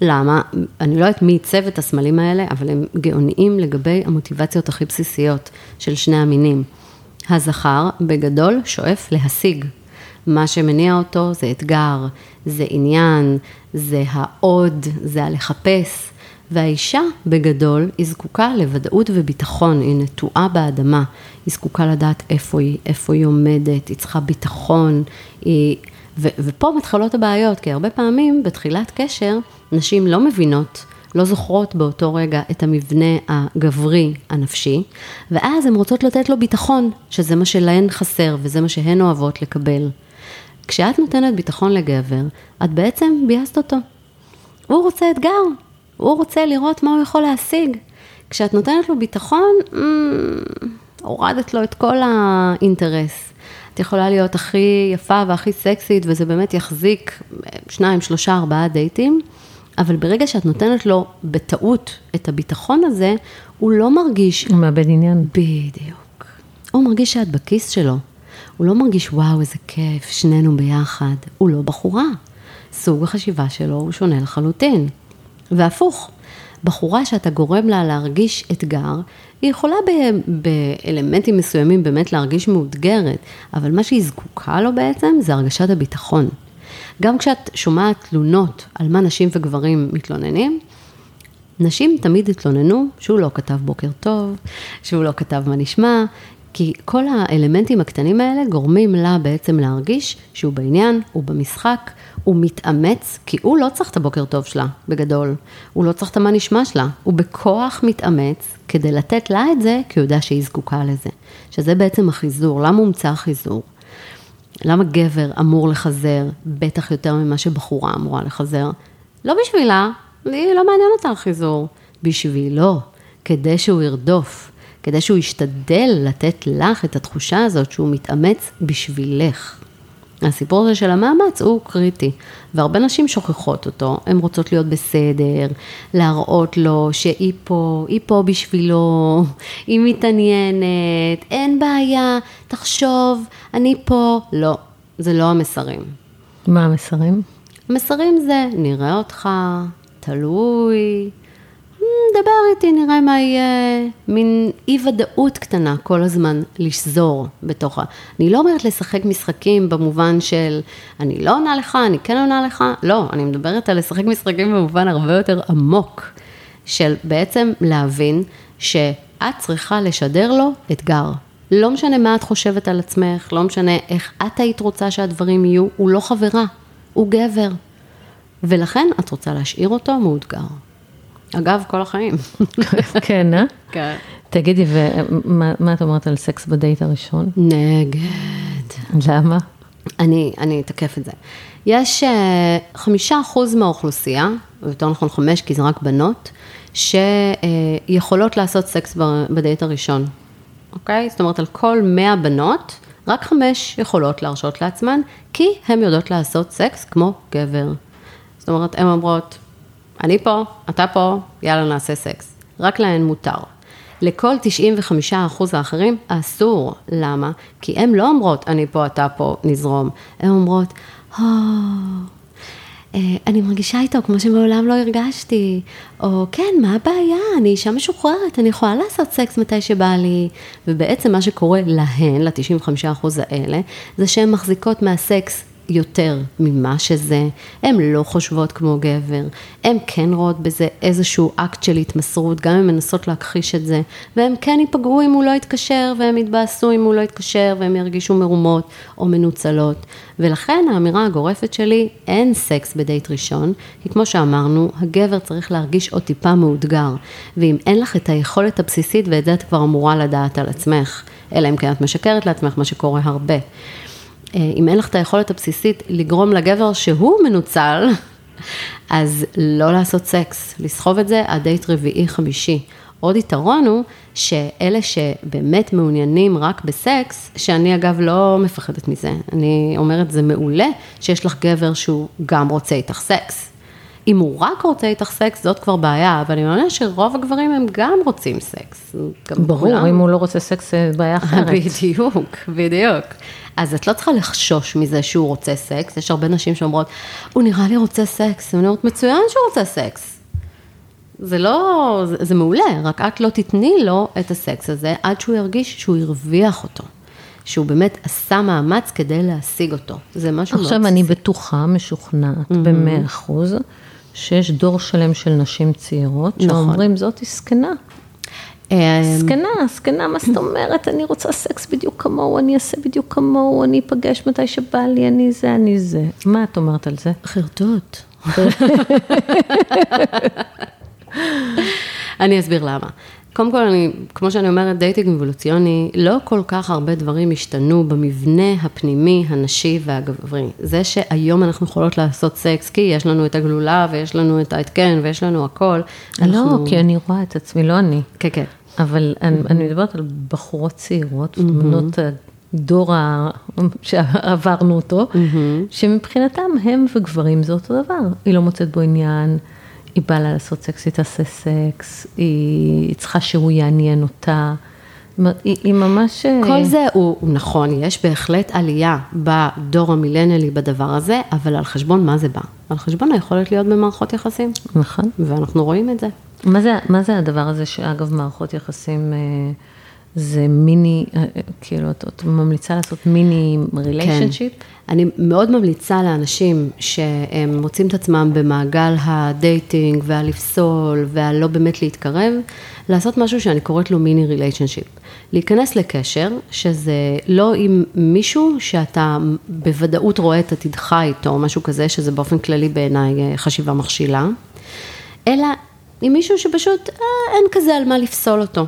למה? אני לא יודעת מי עיצב את הסמלים האלה, אבל הם גאוניים לגבי המוטיבציות הכי בסיסיות של שני המינים. הזכר בגדול שואף להשיג. מה שמניע אותו זה אתגר, זה עניין, זה העוד, זה הלחפש. והאישה בגדול היא זקוקה לוודאות וביטחון, היא נטועה באדמה, היא זקוקה לדעת איפה היא, איפה היא עומדת, היא צריכה ביטחון, היא... ו- ופה מתחילות הבעיות, כי הרבה פעמים בתחילת קשר, נשים לא מבינות, לא זוכרות באותו רגע את המבנה הגברי הנפשי, ואז הן רוצות לתת לו ביטחון, שזה מה שלהן חסר וזה מה שהן אוהבות לקבל. כשאת נותנת ביטחון לגבר, את בעצם ביאסת אותו. הוא רוצה אתגר, הוא רוצה לראות מה הוא יכול להשיג. כשאת נותנת לו ביטחון, mm, הורדת לו את כל האינטרס. את יכולה להיות הכי יפה והכי סקסית, וזה באמת יחזיק שניים, שלושה, ארבעה דייטים, אבל ברגע שאת נותנת לו בטעות את הביטחון הזה, הוא לא מרגיש... הוא מאבד עניין. בדיוק. הוא מרגיש שאת בכיס שלו. הוא לא מרגיש, וואו, איזה כיף, שנינו ביחד. הוא לא בחורה. סוג החשיבה שלו הוא שונה לחלוטין. והפוך, בחורה שאתה גורם לה להרגיש אתגר, היא יכולה באלמנטים מסוימים באמת להרגיש מאותגרת, אבל מה שהיא זקוקה לו בעצם זה הרגשת הביטחון. גם כשאת שומעת תלונות על מה נשים וגברים מתלוננים, נשים תמיד התלוננו שהוא לא כתב בוקר טוב, שהוא לא כתב מה נשמע, כי כל האלמנטים הקטנים האלה גורמים לה בעצם להרגיש שהוא בעניין, הוא במשחק, הוא מתאמץ, כי הוא לא צריך את הבוקר טוב שלה, בגדול. הוא לא צריך את המה נשמע שלה, הוא בכוח מתאמץ כדי לתת לה את זה, כי הוא יודע שהיא זקוקה לזה. שזה בעצם החיזור, למה הומצא החיזור? למה גבר אמור לחזר, בטח יותר ממה שבחורה אמורה לחזר? לא בשבילה, היא לא מעניין אותה החיזור. בשבילו, כדי שהוא ירדוף, כדי שהוא ישתדל לתת לך את התחושה הזאת שהוא מתאמץ בשבילך. הסיפור הזה של המאמץ הוא קריטי, והרבה נשים שוכחות אותו, הן רוצות להיות בסדר, להראות לו שהיא פה, היא פה בשבילו, היא מתעניינת, אין בעיה, תחשוב, אני פה. לא, זה לא המסרים. מה המסרים? המסרים זה, נראה אותך, תלוי, דבר איתי, נראה מה יהיה, מין אי ודאות קטנה כל הזמן לשזור בתוכה. אני לא אומרת לשחק משחקים במובן של אני לא עונה לך, אני כן עונה לך, לא, אני מדברת על לשחק משחקים במובן הרבה יותר עמוק, של בעצם להבין שאת צריכה לשדר לו אתגר. לא משנה מה את חושבת על עצמך, לא משנה איך את היית רוצה שהדברים יהיו, הוא לא חברה, הוא גבר. ולכן את רוצה להשאיר אותו מאותגר. אגב, כל החיים. כן, אה? כן. תגידי, ומה את אומרת על סקס בדייט הראשון? נגד. למה? אני, אני אתקף את זה. יש אה, חמישה אחוז מהאוכלוסייה, או יותר נכון חמש, כי זה רק בנות, שיכולות לעשות סקס בדייט הראשון, אוקיי? זאת אומרת, על כל מאה בנות, רק חמש יכולות להרשות לעצמן, כי הן יודעות לעשות סקס כמו גבר. זאת אומרת, הן אומרות, אני פה, אתה פה, יאללה נעשה סקס. רק להן מותר. לכל 95% האחרים אסור. למה? כי הן לא אומרות, אני פה, אתה פה, נזרום. הן אומרות, או, אה, אני מרגישה איתו כמו שמעולם לא הרגשתי, או כן, מה הבעיה, אני אישה משוחררת, אני יכולה לעשות סקס מתי שבא לי. ובעצם מה שקורה להן, ל-95% האלה, זה שהן מחזיקות מהסקס יותר ממה שזה, הן לא חושבות כמו גבר, הן כן רואות בזה איזשהו אקט של התמסרות, גם אם מנסות להכחיש את זה, והן כן ייפגעו אם הוא לא יתקשר, והן יתבאסו אם הוא לא יתקשר, והן ירגישו מרומות או מנוצלות. ולכן האמירה הגורפת שלי, אין סקס בדייט ראשון, כי כמו שאמרנו, הגבר צריך להרגיש עוד טיפה מאותגר, ואם אין לך את היכולת הבסיסית, ואת זה את כבר אמורה לדעת על עצמך, אלא אם כן את משקרת לעצמך, מה שקורה הרבה. אה, אם אין לך את היכולת הבסיסית לגרום לגבר שהוא מנוצל, אז לא לעשות סקס, לסחוב את זה עד דייט רביעי חמישי. עוד יתרון הוא שאלה שבאמת מעוניינים רק בסקס, שאני אגב לא מפחדת מזה, אני אומרת זה מעולה שיש לך גבר שהוא גם רוצה איתך סקס. אם הוא רק רוצה איתך סקס, זאת כבר בעיה, אבל אני מאמינה שרוב הגברים הם גם רוצים סקס. ברור, כולם. אם הוא לא רוצה סקס, זה בעיה אחרת. בדיוק, בדיוק. אז את לא צריכה לחשוש מזה שהוא רוצה סקס, יש הרבה נשים שאומרות, הוא נראה לי רוצה סקס, אני אומרת, מצוין שהוא רוצה סקס. זה לא, זה, זה מעולה, רק את לא תתני לו את הסקס הזה עד שהוא ירגיש שהוא הרוויח אותו. שהוא באמת עשה מאמץ כדי להשיג אותו. זה משהו מאוד... עכשיו אני בטוחה, משוכנעת, mm-hmm. במאה אחוז, שיש דור שלם של נשים צעירות, נכון. שאומרים, זאתי זקנה. זקנה, זקנה, מה זאת אומרת? אני רוצה סקס בדיוק כמוהו, אני אעשה בדיוק כמוהו, אני אפגש מתי שבא לי, אני זה, אני זה. מה את אומרת על זה? חרטוט. אני אסביר למה. קודם כל, אני, כמו שאני אומרת, dating אבולוציוני, לא כל כך הרבה דברים השתנו במבנה הפנימי, הנשי והגברי. זה שהיום אנחנו יכולות לעשות סקס, כי יש לנו את הגלולה, ויש לנו את ההתקן, ויש לנו הכל. לא, אנחנו... כי אני רואה את עצמי, לא אני. כן, כן. אבל אני, אני מדברת על בחורות צעירות, mm-hmm. בנות הדור שעברנו אותו, mm-hmm. שמבחינתם הם וגברים זה אותו דבר. היא לא מוצאת בו עניין, היא באה לה לעשות סקס, היא תעשה סקס, היא צריכה שהוא יעניין אותה. היא, היא ממש... אה, כל זה הוא, הוא נכון, יש בהחלט עלייה בדור המילניאלי בדבר הזה, אבל על חשבון מה זה בא? על חשבון היכולת להיות במערכות יחסים. נכון. ואנחנו רואים את זה. מה זה, מה זה הדבר הזה שאגב מערכות יחסים... אה, זה מיני, אה, כאילו, את ממליצה לעשות mini relationship? כן. אני מאוד ממליצה לאנשים שהם מוצאים את עצמם במעגל ה dating והלפסול והלא באמת להתקרב, לעשות משהו שאני קוראת לו mini relationship. להיכנס לקשר, שזה לא עם מישהו שאתה בוודאות רואה את עתידך איתו, משהו כזה, שזה באופן כללי בעיניי אה, חשיבה מכשילה, אלא עם מישהו שפשוט אה, אין כזה על מה לפסול אותו.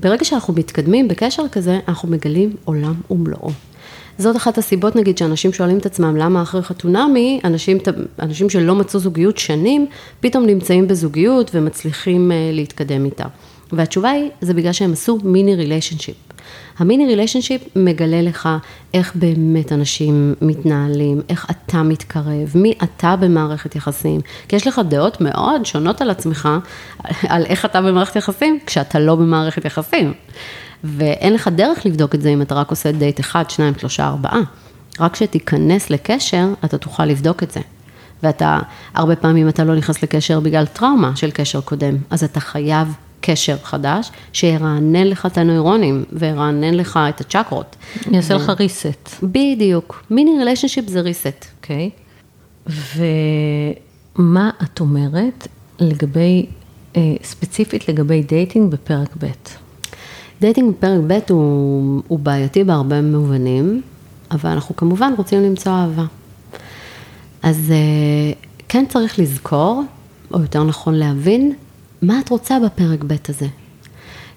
ברגע שאנחנו מתקדמים בקשר כזה, אנחנו מגלים עולם ומלואו. זאת אחת הסיבות, נגיד, שאנשים שואלים את עצמם, למה אחרי חתונמי, אנשים, אנשים שלא מצאו זוגיות שנים, פתאום נמצאים בזוגיות ומצליחים uh, להתקדם איתה. והתשובה היא, זה בגלל שהם עשו מיני ריליישנשיפ. ה mini relationship מגלה לך איך באמת אנשים מתנהלים, איך אתה מתקרב, מי אתה במערכת יחסים. כי יש לך דעות מאוד שונות על עצמך, על איך אתה במערכת יחסים, כשאתה לא במערכת יחסים. ואין לך דרך לבדוק את זה אם אתה רק עושה דייט אחד, שניים, שלושה, ארבעה. רק כשתיכנס לקשר, אתה תוכל לבדוק את זה. ואתה, הרבה פעמים אתה לא נכנס לקשר בגלל טראומה של קשר קודם, אז אתה חייב קשר חדש, שירענן לך את הנוירונים וירענן לך את הצ'קרות. יעשה לך reset. בדיוק. mini relationship זה reset. אוקיי. Okay. ומה את אומרת לגבי, אה, ספציפית לגבי dating בפרק ב'? dating בפרק ב' הוא, הוא בעייתי בהרבה מובנים, אבל אנחנו כמובן רוצים למצוא אהבה. אז אה, כן צריך לזכור, או יותר נכון להבין, מה את רוצה בפרק ב' הזה.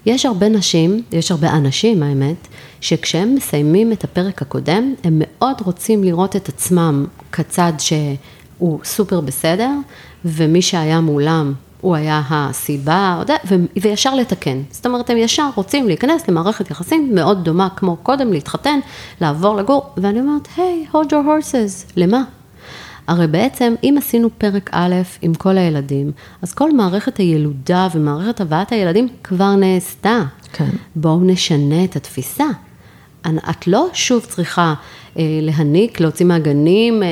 יש הרבה נשים, יש הרבה אנשים האמת, שכשהם מסיימים את הפרק הקודם, הם מאוד רוצים לראות את עצמם כצד שהוא סופר בסדר, ומי שהיה מולם הוא היה הסיבה, וישר לתקן. זאת אומרת, הם ישר רוצים להיכנס למערכת יחסים מאוד דומה כמו קודם, להתחתן, לעבור לגור, ואני אומרת, היי, hey, hold your horses, למה? הרי בעצם, אם עשינו פרק א' עם כל הילדים, אז כל מערכת הילודה ומערכת הבאת הילדים כבר נעשתה. כן. בואו נשנה את התפיסה. את לא שוב צריכה אה, להניק, להוציא מהגנים, אה,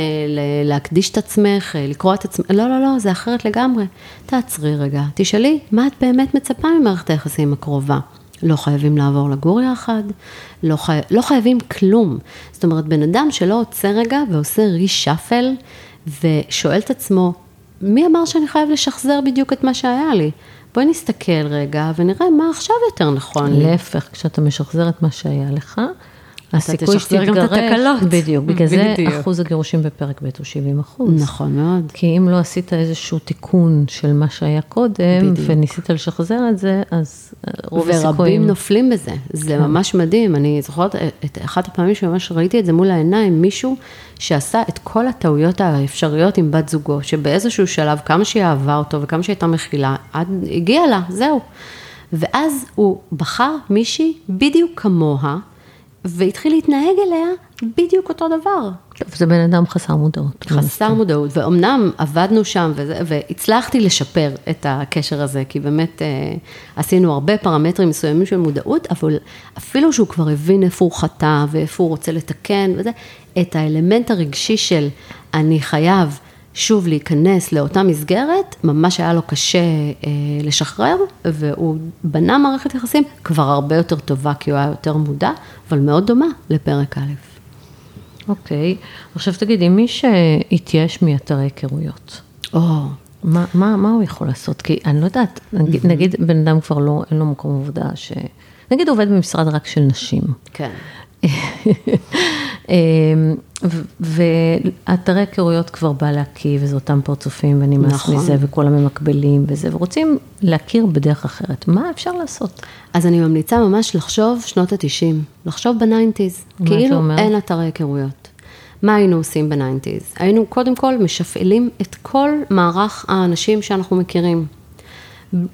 להקדיש את עצמך, אה, לקרוא את עצמך, לא, לא, לא, זה אחרת לגמרי. תעצרי רגע, תשאלי, מה את באמת מצפה ממערכת היחסים הקרובה? לא חייבים לעבור לגור יחד, לא, חי... לא חייבים כלום. זאת אומרת, בן אדם שלא עוצר רגע ועושה רישאפל ושואל את עצמו, מי אמר שאני חייב לשחזר בדיוק את מה שהיה לי? בואי נסתכל רגע ונראה מה עכשיו יותר נכון. להפך, כשאתה משחזר את מה שהיה לך, הסיכוי שתתגרש, בדיוק, בגלל זה אחוז הגירושים בפרק ב' הוא 70 אחוז. נכון מאוד. כי אם לא עשית איזשהו תיקון של מה שהיה קודם, בדיוק. וניסית לשחזר את זה, אז רוב הסיכויים... ורבים נופלים בזה, זה כן. ממש מדהים, אני זוכרת את אחת הפעמים שממש ראיתי את זה מול העיניים, מישהו שעשה את כל הטעויות האפשריות עם בת זוגו, שבאיזשהו שלב, כמה שהיא אהבה אותו וכמה שהיא הייתה מכילה, עד, הגיע לה, זהו. ואז הוא בחר מישהי בדיוק כמוה, והתחיל להתנהג אליה בדיוק אותו דבר. טוב, זה בן אדם חסר מודעות. חסר מודעות, ואומנם עבדנו שם, וזה, והצלחתי לשפר את הקשר הזה, כי באמת אה, עשינו הרבה פרמטרים מסוימים של מודעות, אבל אפילו שהוא כבר הבין איפה הוא חטא, ואיפה הוא רוצה לתקן, וזה, את האלמנט הרגשי של אני חייב שוב להיכנס לאותה מסגרת, ממש היה לו קשה אה, לשחרר, והוא בנה מערכת יחסים כבר הרבה יותר טובה, כי הוא היה יותר מודע, אבל מאוד דומה לפרק א'. אוקיי, עכשיו תגידי, מי שהתייאש מאתרי היכרויות, או. מה, מה, מה הוא יכול לעשות? כי אני לא יודעת, נגיד, נגיד בן אדם כבר לא, אין לו מקום עבודה, ש... נגיד עובד במשרד רק של נשים. כן. אמ, ואתרי היכרויות כבר בא להקיא, וזה אותם פרצופים, ונמאס נכון. מזה, וכולם ממקבלים וזה, ורוצים להכיר בדרך אחרת. מה אפשר לעשות? אז אני ממליצה ממש לחשוב שנות ה-90, לחשוב ב nineties. כאילו אין אתרי היכרויות. מה היינו עושים ב nineties? היינו קודם כל משפעלים את כל מערך האנשים שאנחנו מכירים.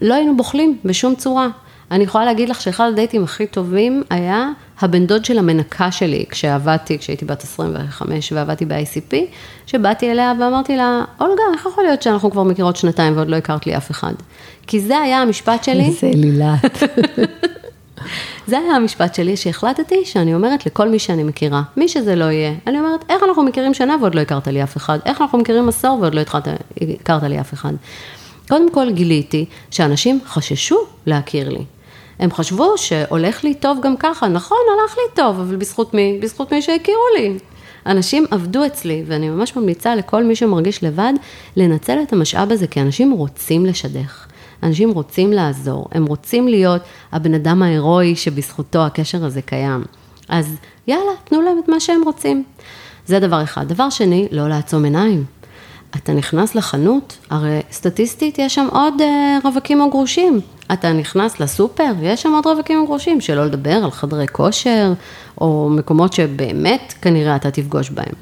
לא היינו בוחלים בשום צורה. אני יכולה להגיד לך שאחד הדייטים הכי טובים היה הבן דוד של המנקה שלי, כשעבדתי, כשהייתי בת 25 ועבדתי ב-ICP, שבאתי אליה ואמרתי לה, אולגה, איך יכול להיות שאנחנו כבר מכירות שנתיים ועוד לא הכרת לי אף אחד? כי זה היה המשפט שלי. איזה לילת. זה היה המשפט שלי שהחלטתי שאני אומרת לכל מי שאני מכירה, מי שזה לא יהיה, אני אומרת, איך אנחנו מכירים שנה ועוד לא הכרת לי אף אחד? איך אנחנו מכירים עשור ועוד לא הכרת לי אף אחד? קודם כל גיליתי שאנשים חששו להכיר לי. הם חשבו שהולך לי טוב גם ככה, נכון, הלך לי טוב, אבל בזכות מי? בזכות מי שהכירו לי. אנשים עבדו אצלי, ואני ממש ממליצה לכל מי שמרגיש לבד, לנצל את המשאב הזה, כי אנשים רוצים לשדך. אנשים רוצים לעזור, הם רוצים להיות הבן אדם ההירואי שבזכותו הקשר הזה קיים. אז יאללה, תנו להם את מה שהם רוצים. זה דבר אחד. דבר שני, לא לעצום עיניים. אתה נכנס לחנות, הרי סטטיסטית יש שם עוד uh, רווקים או גרושים. אתה נכנס לסופר, יש שם עוד רווקים או גרושים, שלא לדבר על חדרי כושר, או מקומות שבאמת כנראה אתה תפגוש בהם.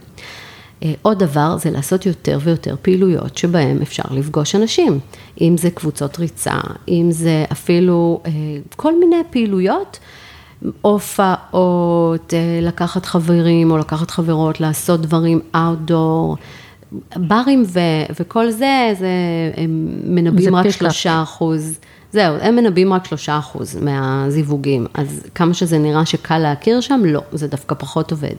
Uh, עוד דבר זה לעשות יותר ויותר פעילויות שבהן אפשר לפגוש אנשים. אם זה קבוצות ריצה, אם זה אפילו uh, כל מיני פעילויות. הופעות, לקחת חברים או לקחת חברות, לעשות דברים outdoor, ברים ו, וכל זה, זה, הם מנבאים רק שלושה אחוז. זהו, הם מנבאים רק שלושה אחוז מהזיווגים, אז כמה שזה נראה שקל להכיר שם, לא, זה דווקא פחות עובד.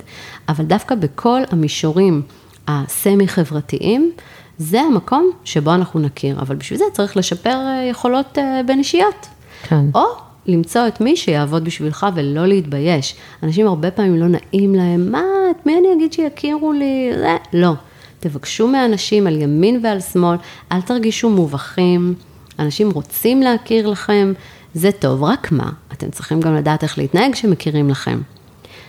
אבל דווקא בכל המישורים הסמי-חברתיים, זה המקום שבו אנחנו נכיר, אבל בשביל זה צריך לשפר אה, יכולות אה, בין אישיות. כן. או למצוא את מי שיעבוד בשבילך ולא להתבייש. אנשים הרבה פעמים לא נעים להם, מה, את מי אני אגיד שיכירו לי? זה, לא. תבקשו מאנשים על ימין ועל שמאל, אל תרגישו מובכים, אנשים רוצים להכיר לכם, זה טוב, רק מה, אתם צריכים גם לדעת איך להתנהג כשמכירים לכם.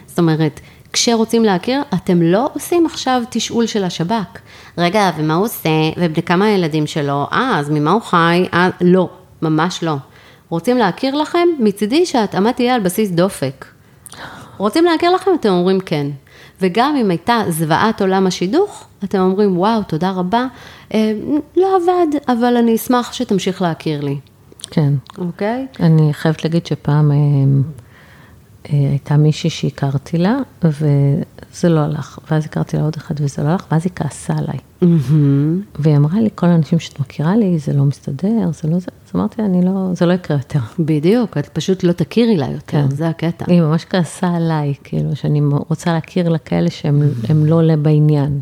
זאת אומרת, כשרוצים להכיר, אתם לא עושים עכשיו תשאול של השב"כ. רגע, ומה הוא עושה? וכמה הילדים שלו? אה, אז ממה הוא חי? אה, לא, ממש לא. רוצים להכיר לכם? מצידי שההתאמה תהיה על בסיס דופק. רוצים להכיר לכם? אתם אומרים כן. וגם אם הייתה זוועת עולם השידוך, אתם אומרים, וואו, תודה רבה, אה, לא עבד, אבל אני אשמח שתמשיך להכיר לי. כן. אוקיי? אני חייבת להגיד שפעם... אה, אה, הייתה מישהי שהכרתי לה, וזה לא הלך. ואז הכרתי לה עוד אחד וזה לא הלך, ואז היא כעסה עליי. Mm-hmm. והיא אמרה לי, כל האנשים שאת מכירה לי, זה לא מסתדר, זה לא זה. אז אמרתי, אני לא, זה לא יקרה יותר. בדיוק, את פשוט לא תכירי לה יותר, כן. זה הקטע. היא ממש כעסה עליי, כאילו, שאני רוצה להכיר לה כאלה שהם לא בעניין.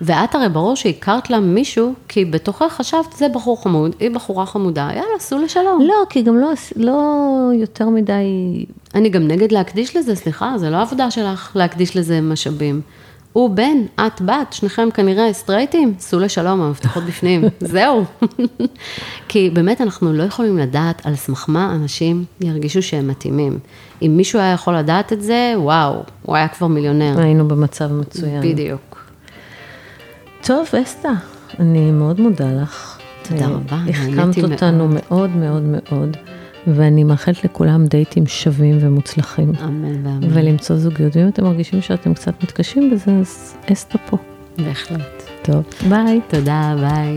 ואת הרי ברור שהכרת לה מישהו, כי בתוכך חשבת, זה בחור חמוד, היא בחורה חמודה, יאללה, עשו לשלום. לא, כי גם לא, לא יותר מדי... אני גם נגד להקדיש לזה, סליחה, זה לא עבודה שלך להקדיש לזה משאבים. הוא בן, את בת, שניכם כנראה סטרייטים, סעו לשלום, המפתחות בפנים, זהו. כי באמת אנחנו לא יכולים לדעת על סמך מה אנשים ירגישו שהם מתאימים. אם מישהו היה יכול לדעת את זה, וואו, הוא היה כבר מיליונר. היינו במצב מצוין. בדיוק. טוב, אסתה, אני מאוד מודה לך. תודה רבה, החכמת אותנו מאוד מאוד מאוד, ואני מאחלת לכולם דייטים שווים ומוצלחים. אמן ואמן. ולמצוא זוגיות, ואם אתם מרגישים שאתם קצת מתקשים בזה, אז אסתה פה. בהחלט. טוב, ביי. תודה, ביי.